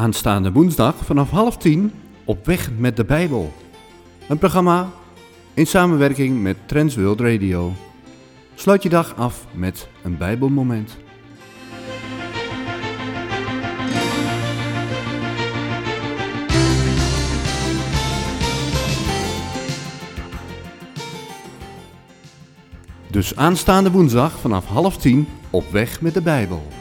Aanstaande woensdag vanaf half tien op weg met de Bijbel. Een programma in samenwerking met Trans World Radio. Sluit je dag af met een Bijbelmoment. Dus aanstaande woensdag vanaf half tien op weg met de Bijbel.